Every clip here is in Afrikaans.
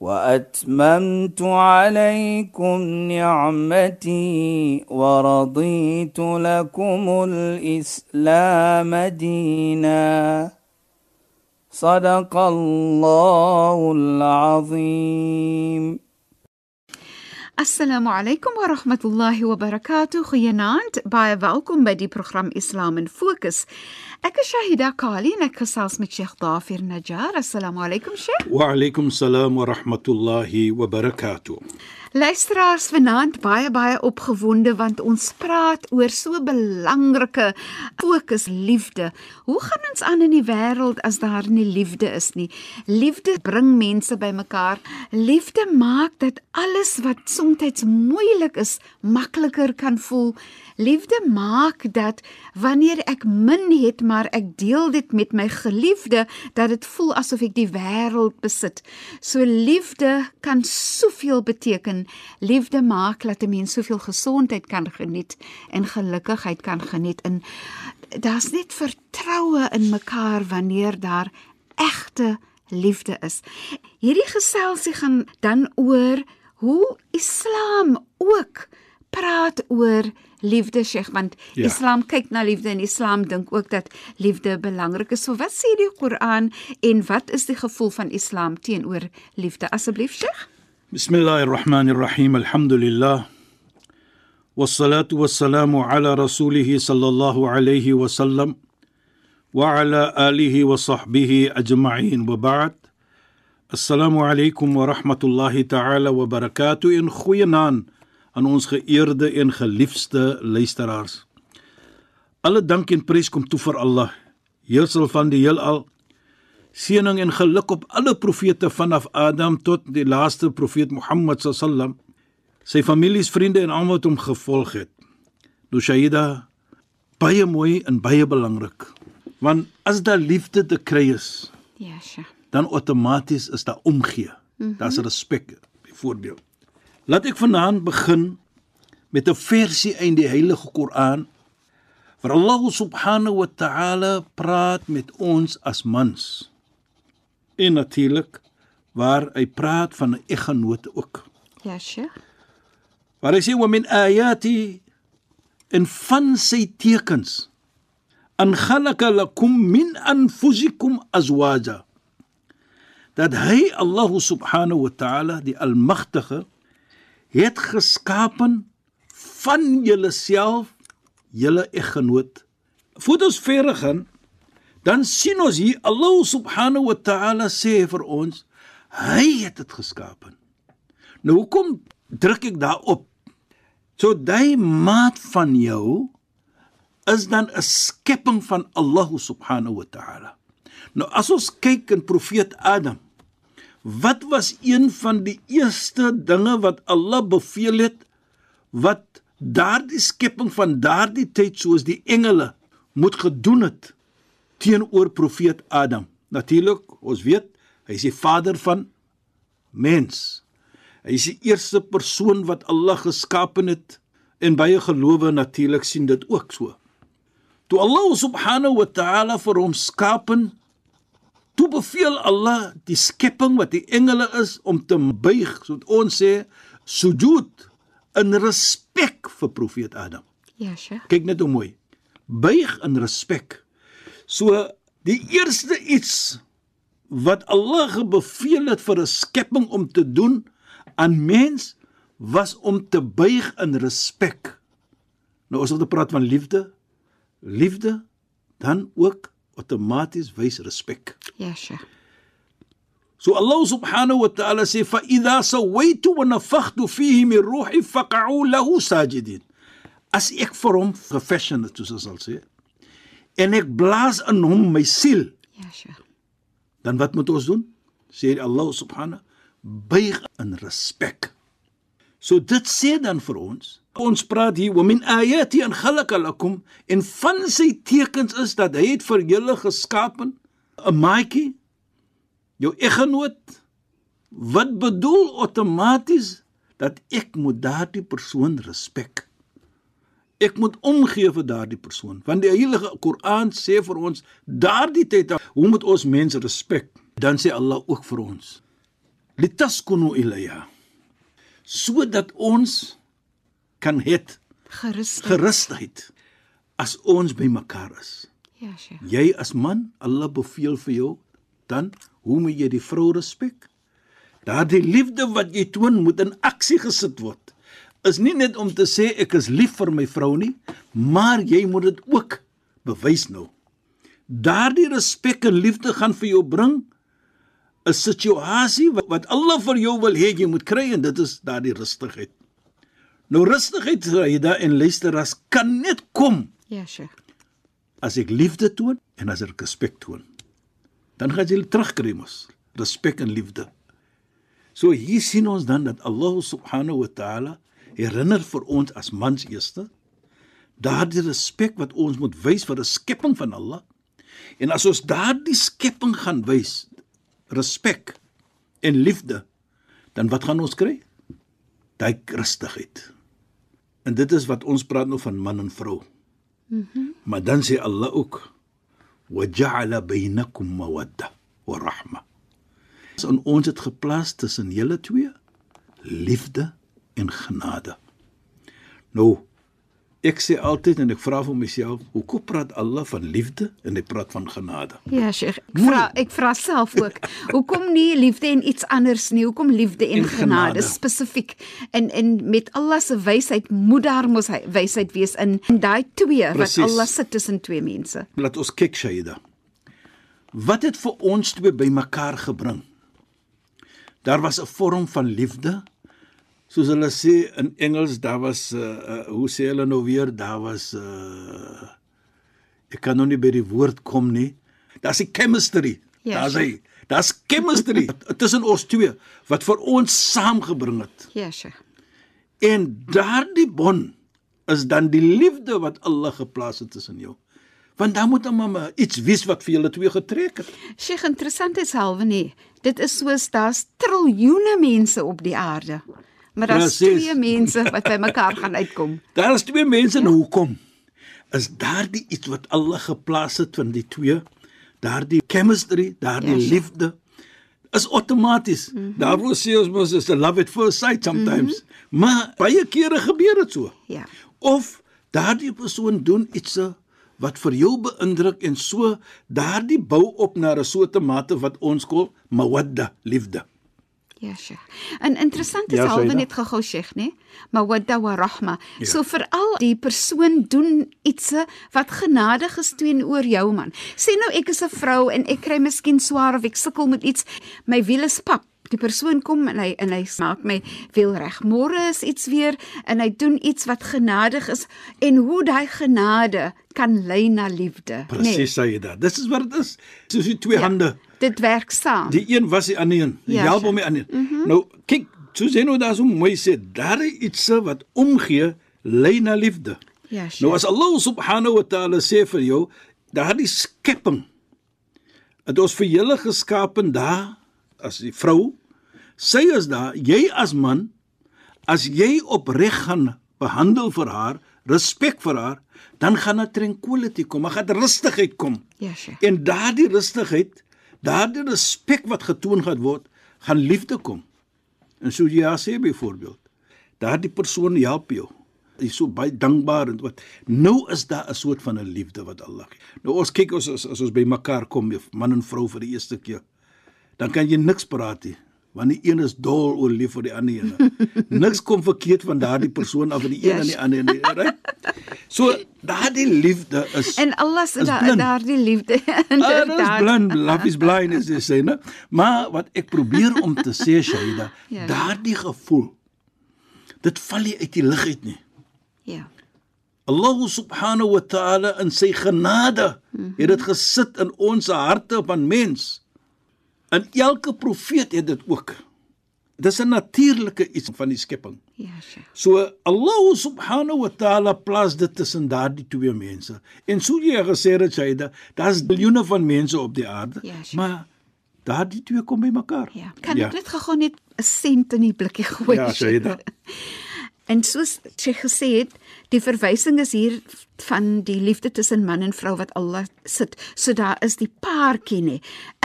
وأتممت عليكم نعمتي ورضيت لكم الإسلام دينا. صدق الله العظيم. السلام عليكم ورحمة الله وبركاته. خيانات باي باوكم بدي برنامج إسلام فوكس. Ek is Shahida Kali en ek gesels met Sheikh Dafir Najjar. Assalamu alaykum Sheikh. Wa alaykum salaam wa rahmatullahi wa barakatuh. Luisteraars vanaand baie baie opgewonde want ons praat oor so belangrike fokus liefde. Hoe gaan ons aan in die wêreld as daar nie liefde is nie? Liefde bring mense bymekaar. Liefde maak dat alles wat soms moeilik is, makliker kan voel. Liefde maak dat wanneer ek min het, maar ek deel dit met my geliefde, dat dit voel asof ek die wêreld besit. So liefde kan soveel beteken. Liefde maak dat 'n mens soveel gesondheid kan geniet en gelukigheid kan geniet en daar's net vertroue in mekaar wanneer daar egte liefde is. Hierdie geselsie gaan dan oor hoe Islam ook praat oor liefde Sheikh want ja. Islam kyk na liefde en Islam dink ook dat liefde belangrik is. So wat sê die Koran en wat is die gevoel van Islam teenoor liefde? Asseblief Sheikh. Bismillahirrahmanirrahim. Alhamdulillah. Wassalatu wassalamu ala rasulih sallallahu alayhi wa sallam wa ala alihi wa sahbihi ajma'in wa ba'd. Assalamu alaykum wa rahmatullahi ta'ala aan ons geëerde en geliefde luisteraars. Alle dank en prys kom toe vir Allah, Heersel van die heelal. Seëning en geluk op alle profete vanaf Adam tot die laaste profeet Mohammed sallam, sy families, vriende en almal wat hom gevolg het. Nou Shaida, baie mooi en baie belangrik. Want as daar liefde te kry is, ja, sja. dan outomaties is daar omgee. Mm -hmm. Daar's respek byvoorbeeld. Laat ek vanaand begin met 'n versie uit die Heilige Koran waar Allah subhanahu wa ta'ala praat met ons as mens en natuurlik waar hy praat van 'n eggenoot ook. Ja, Sheikh. Waar hy sê wa min ayati en van sy tekens an khalaqa lakum min anfusikum azwaja. Dat hy Allah subhanahu wa ta'ala die almagtige het geskapen van julleself julle eggenoot. Voordat ons verder gaan, dan sien ons hier Allah subhanahu wa ta'ala sê vir ons hy het dit geskaap. Nou hoekom druk ek daarop? So daai maat van jou is dan 'n skepping van Allah subhanahu wa ta'ala. Nou as ons kyk in profeet Adam, wat was een van die eerste dinge wat Allah beveel het wat daardie skepping van daardie tyd soos die engele moet gedoen het? teenoor profeet Adam. Natuurlik, ons weet, hy is die vader van mens. Hy is die eerste persoon wat Allah geskaap het en baie gelowe natuurlik sien dit ook so. Toe Allah subhanahu wa ta'ala vir hom skapen, toe beveel Allah die skepping wat die engele is om te buig, so ons sê sujud in respek vir profeet Adam. Ja, Sheikh. Kyk net hoe mooi. Buig in respek. So die eerste iets wat Allah gebeveel het vir 'n skepping om te doen aan mens was om te buig in respek. Nou ons praat van liefde, liefde dan ook outomaties wys respek. Ja, Sheikh. So Allah subhanahu wa ta'ala sê fa idha sawaitu wa nafakhtu fihi min ruhi faq'u lahu sajidin. As ek vir hom gefashion het soos ons sal sê, en ek blaas in hom my siel. Ja, Sheikh. Dan wat moet ons doen? Sê Allah subhanahu buig in respek. So dit sê dan vir ons Ons praat hier oor min ayati an khalaqa lakum en van sy tekens is dat hy het vir julle geskape 'n maatjie jou eggenoot wat bedoel outomaties dat ek moet daardie persoon respek. Ek moet omgee vir daardie persoon want die Heilige Koran sê vir ons daardie tyd hoe moet ons mense respek? Dan sê Allah ook vir ons litaskunu ilayya sodat ons kan het Gerustig. gerusheid as ons by mekaar is. Ja, Sheikh. Jy as man, Allah beveel vir jou, dan hoe moet jy die vrou respek? Daardie liefde wat jy toon moet in aksie gesit word. Is nie net om te sê ek is lief vir my vrou nie, maar jy moet dit ook bewys nou. Daardie respek en liefde gaan vir jou bring 'n situasie wat, wat Allah vir jou wil hê jy moet kry en dit is daardie rustigheid. Nou rustigheid Saida en luisteras kan net kom Ja, Sheikh. as ek liefde toon en as ek respek toon. Dan gaan jy terugkry mos, respek en liefde. So hier sien ons dan dat Allah subhanahu wa ta'ala herinner vir ons as mans eerste daardie respek wat ons moet wys vir 'n skepping van Allah. En as ons daardie skepping gaan wys, respek en liefde, dan wat gaan ons kry? Daai rustigheid. En dit is wat ons praat nou van man en vrou. Mhm. Mm maar dan sê Allah ook wa ja'ala bainakum mawadda wa rahma. So ons het geplaas tussen julle twee liefde en genade. Nou ek sê altyd en ek vra vir myself, hoekom praat Allah van liefde en hy praat van genade? Ja, Sheikh. Ek vra ek vra self ook. Hoekom nie liefde en iets anders nie? Hoekom liefde en, En genade, genade. spesifiek? En en met Allah se wysheid moet daar mos hy wysheid wees in in daai twee Precies. wat Allah sit tussen twee mense. Laat ons kyk Shaida. Wat het vir ons twee bymekaar gebring? Daar was 'n vorm van liefde. Soos hulle sê in Engels, daar was uh, uh hoe sê hulle nou weer, daar was uh ek kan nou nie by die woord kom nie. Daar's 'n chemistry. Ja, daar's hy. Daar's chemistry tussen ons twee wat vir ons saamgebring het. Ja, Sheikh. En daardie bond is dan die liefde wat Allah geplaas het tussen jou. Want dan moet 'n mamma iets wees wat vir julle twee getrek het. Sheikh, interessant is halwe nie. Dit is soos daar's triljoene mense op die aarde. Maar daar's Precies. twee mense wat by mekaar gaan uitkom. Daar is twee mense nou hoekom? Is daardie iets wat Allah geplaas het van die twee? Daardie chemistry, daardie Ja, ja, liefde is outomaties. Mm -hmm. Daarvoor sê ons mos is a love at first sight sometimes. Mm -hmm. Maar baie kere gebeur dit so. Ja. Of daardie persoon doen iets wat vir jou beïndruk en so daardie bou op na 'n soorte mate wat ons kol mawadda, liefde. Ja, Sheikh. En interessant is Ja, Saida. net gehou Sheikh, né? Maar wadda wa rahma. Ja. So veral die persoon doen iets wat genadig is teenoor jou man. Sê nou ek is 'n vrou en ek kry miskien swaar of ek sukkel met iets, my wiel is pap. Die persoon kom en hy en hy maak my wiel reg. Môre is iets weer en hy doen iets wat genadig is en hoe daai genade kan lei na liefde, Presies sê jy dit. Dis is wat dit is. Soos die twee ja. hande. Dit werk saam. Die een was die ander een. Die Ja, help hom die ander. Mm -hmm. Nou kyk, soos jy nou daar so mooi sê, daar is iets wat omgee lei na liefde. Ja. Nou as Allah subhanahu wa ta'ala sê vir jou, daardie skepping het ons vir julle geskape daar as die vrou, sy is daar, jy as man, as jy opreg gaan behandel vir haar, respek vir haar, dan gaan 'n tranquility kom, maar gaan rustigheid kom. Ja, Sheikh. En daardie rustigheid, daardie respek wat getoon gaan word, gaan liefde kom. En so ja sê byvoorbeeld, daardie persoon help jou. Hy is so baie dankbaar en wat. Nou is daar 'n soort van 'n liefde wat Allah gee. Nou ons kyk ons as, as ons by mekaar kom, man en vrou vir die eerste keer. Dan kan jy niks praat nie. Want die een is dol oor lief vir die ander een. Niks kom verkeerd van daardie persoon af van die een Yes. aan die ander nie, right? So daardie liefde is En Allah se is da, daardie liefde. Ah, dis inderdaad. blind, love is blind is jy sê, né? Maar wat ek probeer om te sê, Shaida, Ja. ja. daardie gevoel dit val nie uit die lug uit nie. Ja. Allah subhanahu wa ta'ala in sy genade mm -hmm. het dit gesit in ons harte van mens. En elke profeet het dit ook. dis 'n natuurlike iets van die skepping. Ja, Sheikh. So Allah subhanahu wa ta'ala plaas dit tussen daardie twee mense. En so jy gesê het Shaida, daar's biljoene van mense op die aarde, Ja, sure. maar daardie twee kom bymekaar. Ja. Kan ek net gou net 'n sent in die blikkie gooi? Ja, Shaida. En soos sy gesê het, die verwysing is hier van die liefde tussen man en vrou wat Allah sit. So daar is die paartjie nê.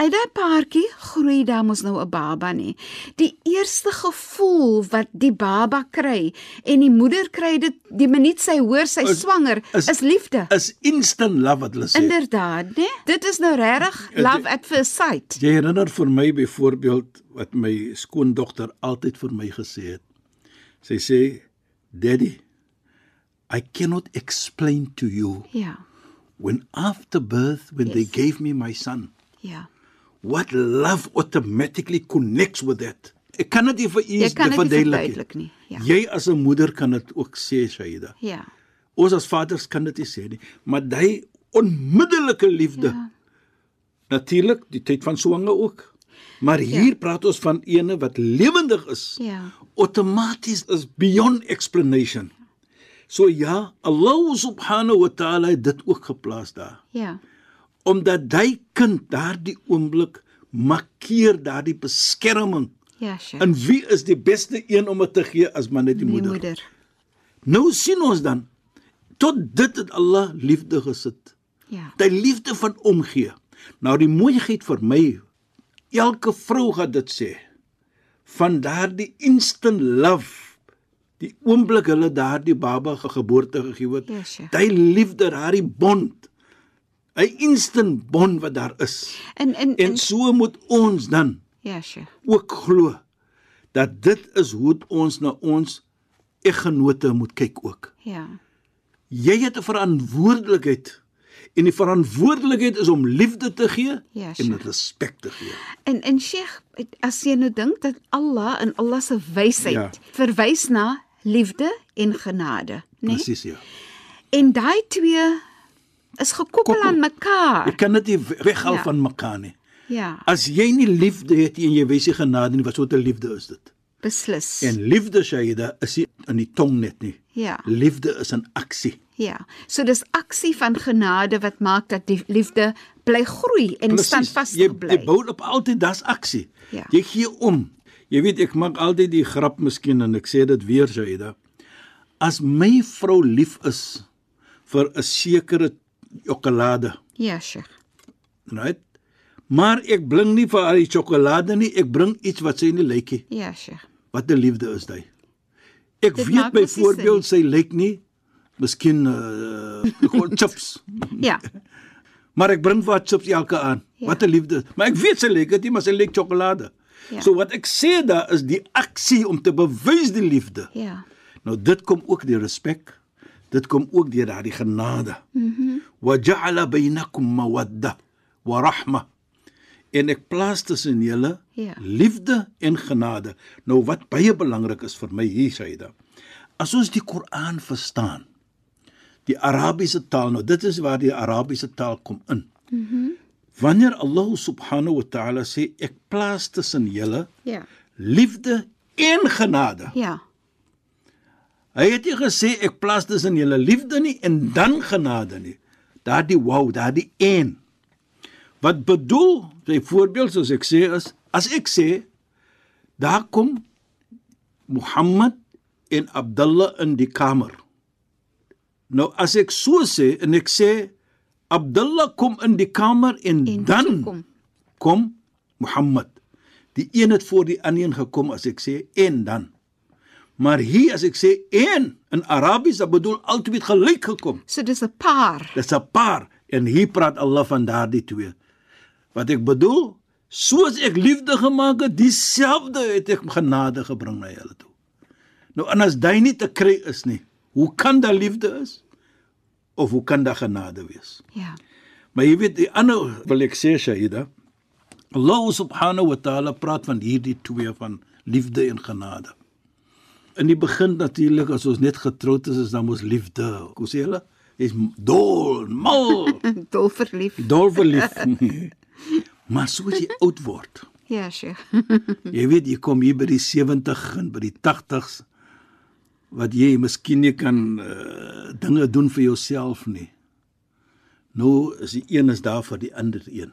Uit daai paartjie groei daar mos nou 'n baba nê. Die eerste gevoel wat die baba kry en die moeder kry dit die minuut sy hoor sy Is- swanger is- is, liefde. Is instant love wat hulle sê. Inderdaad, né? Dit is nou regtig love at first sight. Jy herinner vir my byvoorbeeld wat my skoondogter altyd vir my gesê het. Sy sê, "Daddy, I cannot explain to you Ja. when after birth when they Yes. gave me my son, Ja. what love automatically connects with that." Ek kan dit vir u verduidelik nie. Ja. Jy as 'n moeder kan dit ook sê, Shaida. Ja. Ons as vaders kan dit nie sê nie, maar daai onmiddellike liefde. Ja. Natuurlik, die tyd van swanger ook. Maar hier ja. praat ons van ene wat lewendig is. Ja. Outomaties is beyond explanation. So ja, Allah subhanahu wa ta'ala het dit ook geplaas daar. Ja. Omdat daai kind daardie oomblik markeer daardie beskerming. Ja, Sheikh. En wie is die beste een om dit te gee as maar net die die moeder? moeder. Nou sien ons dan tot dit het Allah liefde gesit. Ja. Die liefde van omgee. Nou die mooiheid vir my elke vrou gaan dit sê van daardie instant love die oomblik hulle daardie baba ge geboorte gegee het. Ja, Sheikh. Die liefde, daardie bond. 'n instant bond wat daar is. En en, En so moet ons dan ja, Sheikh. ook glo dat dit is hoe ons na ons eggenote moet kyk ook. Ja. Jy het 'n verantwoordelikheid en die verantwoordelikheid is om liefde te gee Ja, en respek te gee. En en Sheikh, as jy nou dink dat Allah in Allah se wysheid Ja. verwys na liefde en genade, né? Nee? Presies ja. En daai twee is gekoppel Koppel. aan mekaar. Jy kan dit nie weghaal Ja. van mekaar nie. Ja, As jy nie liefde het en jy wys nie genade nie, wat soort liefde is dit? Beslis. En liefde Shaida is nie in die tong net nie. Ja. Liefde is 'n aksie. Ja. So dis aksie van genade wat maak dat die liefde bly groei en standvastig Jy, bly. jy bou op altyd das aksie. Ja. Jy gee om. Jy weet ek maak altyd die grap miskien en ek sê dit weer Shaida. As my vrou lief is vir 'n sekere sjokolade, Ja, Sheikh. right? Maar ek bring nie vir haar die sjokolade nie, ek bring iets wat sy nie lyk nie. Ja, Sheikh. Wat 'n liefde is dit? Ek Dit weet byvoorbeeld sy lyk nie miskien uh gewoon chips. Ja. Maar ek bring vir haar chips elke aand. Ja. Wat 'n liefde. Maar ek weet sy lyk dit nie, maar sy lyk sjokolade. Ja. So wat ek sê daar is die aksie om te bewys die liefde. Ja. Nou dit kom ook deur respek. Dit kom ook deur daardie genade. Mhm. Mm wa ja'ala bainakum mawadda wa rahma. En ek plaas tussen julle Ja. liefde en genade. Nou wat baie belangrik is vir my hier Saida. As ons die Koran verstaan, die Arabiese taal, nou dit is waar die Arabiese taal kom in. Mhm. Mm Wanneer Allah subhanahu wa ta'ala sê ek plaas tussen julle Ja. liefde en genade. Ja. Hy het nie gesê ek plaas tussen julle liefde nie en dan genade nie. Daardie wow, daardie een. Wat bedoel, sy voorbeeld soos ek sê is, as ek sê daar kom Mohammed en Abdullah in die kamer. Nou as ek so sê en ek sê Abdullah kom in die kamer en, En dan kom. kom Mohammed. Die een het voor die ander een gekom as ek sê en dan. Maar hier as ek sê en in Arabies, dan bedoel het gelyk gekom. So dis 'n paar. Dis 'n paar en hier praat Allah van daardie twee. Wat ek bedoel, soos ek liefde gemaak het, dieselfde het ek genade gebring na julle toe. Nou en as dit nie te kry is nie, hoe kan daar liefde is? Of hoe kan daar genade wees? Ja. Maar jy weet die ander wil ek sê Shaida, Allah subhanahu wa ta'ala praat van hierdie twee van liefde en genade. In die begin natuurlik as ons net getroud is, is dan mos liefde. Hoe sê hulle? Is dol, mal, Dol verlief. dol verlief. maar soos jy oud word, Ja, Sheikh. Jy weet jy kom hier by die 70 en by die 80s wat jy miskien nie kan uh, dinge doen vir jouself nie. Nou is die een is daar vir die ander een.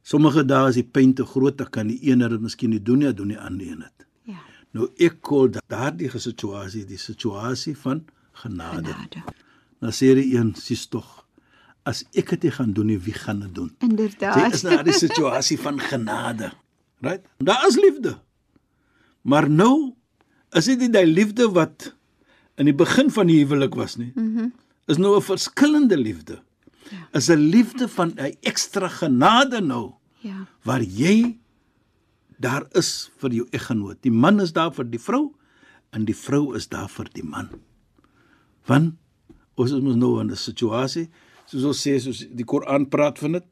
Sommige dae is die pyn te groot, dan kan die een dit miskien nie doen nie, doen die ander een dit. Ja. Nou ek kol daardie situasie die situasie van genade. Genade. Dan sê die een, sies tog, as ek dit nie gaan doen nie, wie gaan dit doen? Dit Inderdaad. is nou die situasie van genade. Right? Daar is liefde. Maar nou is dit nie die liefde wat in die begin van die huwelik was nie. Mhm. Mm is nou 'n verskillende liefde. Ja. Is 'n liefde van 'n ekstra genade nou Ja. waar jy daar is vir jou eggenoot. Die man is daar vir die vrou en die vrou is daar vir die man. Want ons is mos nou in 'n situasie soos ons sê soos die Koran praat van dit.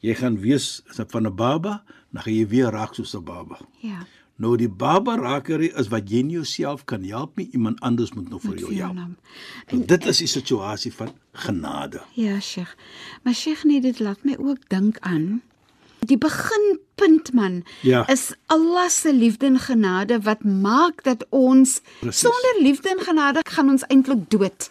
Jy gaan wees van 'n baba, dan gaan jy weer raak soos 'n baba. Ja. Nou die baba raakery is wat jy nie jouself kan help nie, iemand anders moet nou vir jou help. Vietnam. En dit is die situasie van genade. Ja, Sheikh. Maar Sheikh, nee, dit laat my ook dink aan die beginpunt man Ja. is Allah se liefde en genade wat maak dat ons Precies. sonder liefde en genade gaan ons eintlik dood.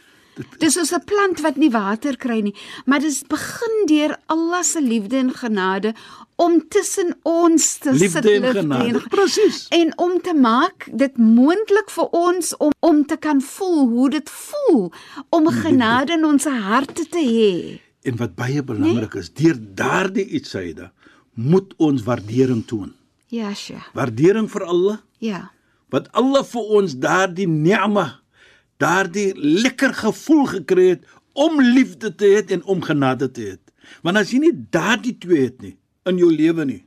Dis soos 'n plant wat nie water kry nie, maar dis begin deur Allah se liefde en genade om tussen ons te Liefde sit en liefde genade. Presies. en om te maak dit moontlik vir ons om om te kan voel hoe dit voel om genade in ons harte te hê. En wat baie belangrik is, deur daardie ietsyde moet ons waardering toon. Ja, Sheikh. Waardering vir Allah Ja. wat Allah vir ons daardie ni'ma, daardie lekker gevoel gekry het om liefde te hê en om genade te hê. Want as jy nie daardie twee het nie in jou lewe nie,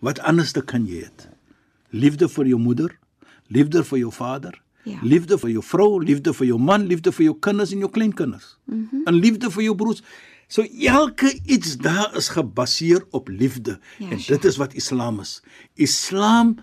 wat anders te kan jy hê? Liefde vir jou moeder, liefde vir jou vader, Ja. liefde vir jou vrou, liefde vir jou man, liefde vir jou kinders en jou kleinkinders. Mm -hmm. En liefde vir jou broers. So elke iets daar is gebaseer op liefde. Ja, en dit is wat Islam is. Islam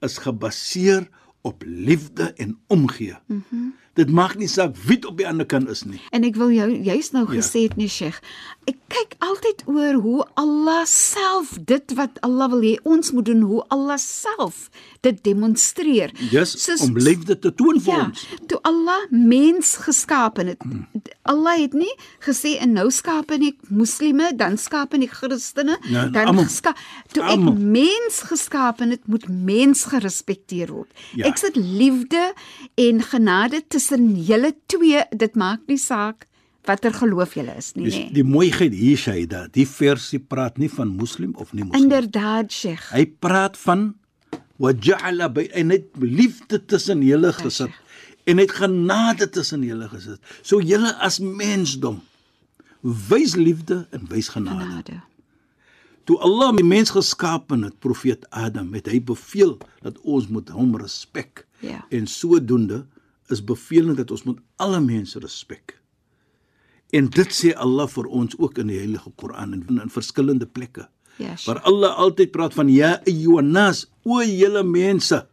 is gebaseer op liefde en omgee. Mm -hmm. Dit maak nie saak wie op die ander kant is nie. En ek wil jou juist nou Ja. gesê het nee Sheikh. Ek kyk altyd oor hoe Allah self dit wat Allah wil hê ons moet doen, hoe Allah self dit demonstreer. Dis om liefde te toon vir Ja, ons. toe Allah mens geskaap het. Hmm. Allah het nie gesê en nou skaap ek moslime, dan skaap ek Christene, Ja, dan almal. geskaap. Toe ek Almal. mens geskaap het, moet mens gerespekteer word. Ja. Ek sit liefde en genade tussen julle twee. Dit maak nie saak watter geloof julle is nie, Dis nê. die mooiheid hier sê dat die versie praat nie van moslim of nie moslim. Inderdaad, Sheikh. Hy praat van wa ja'ala by en het liefde tussen julle gesit en het genade tussen julle gesit. So julle as mensdom wys liefde en wys genade. Genade. Toe Allah die mens geskaap het, profeet Adam, het hy beveel dat ons moet hom respek. Ja. En sodoende is bevelend dat ons moet alle mense respek. En dit sê Allah vir ons ook in die Heilige Koran en in, in verskillende plekke. Ja, Sheikh. Waar Allah altyd praat van ja ayyuhannas, o julle mense.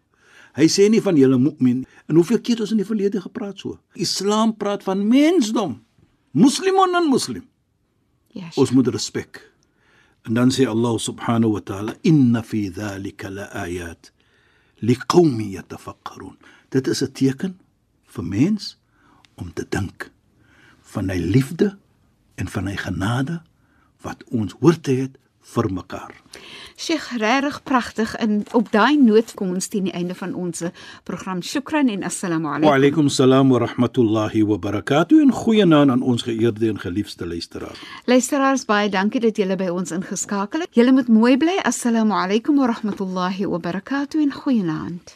Hy sê nie van julle mu'min. En hoeveel keer het ons in die verlede gepraat so? Islam praat van mensdom. Muslim en non-muslim. Ja, Sheikh. Ons moet respek. En dan sê Allah subhanahu wa ta'ala inna fi dhalika laayat liqaumin yatafakkarun. Dit is 'n teken vir mens om te dink van hy liefde en van hy genade wat ons hoort te hê vir mekaar. Sheikh, regtig pragtig en op daai noot kom ons teen die einde van ons program. Shukran en assalamu Wa alaykum. alaykum salaam wa rahmatullahi wa barakatuh en goeienaand aan ons geëerde en geliefde luisteraars. Luisteraars, baie dankie dat julle by ons ingeskakel het. Julle moet mooi bly. Assalamu alaykum wa rahmatullahi wa barakatuh en goeienaand.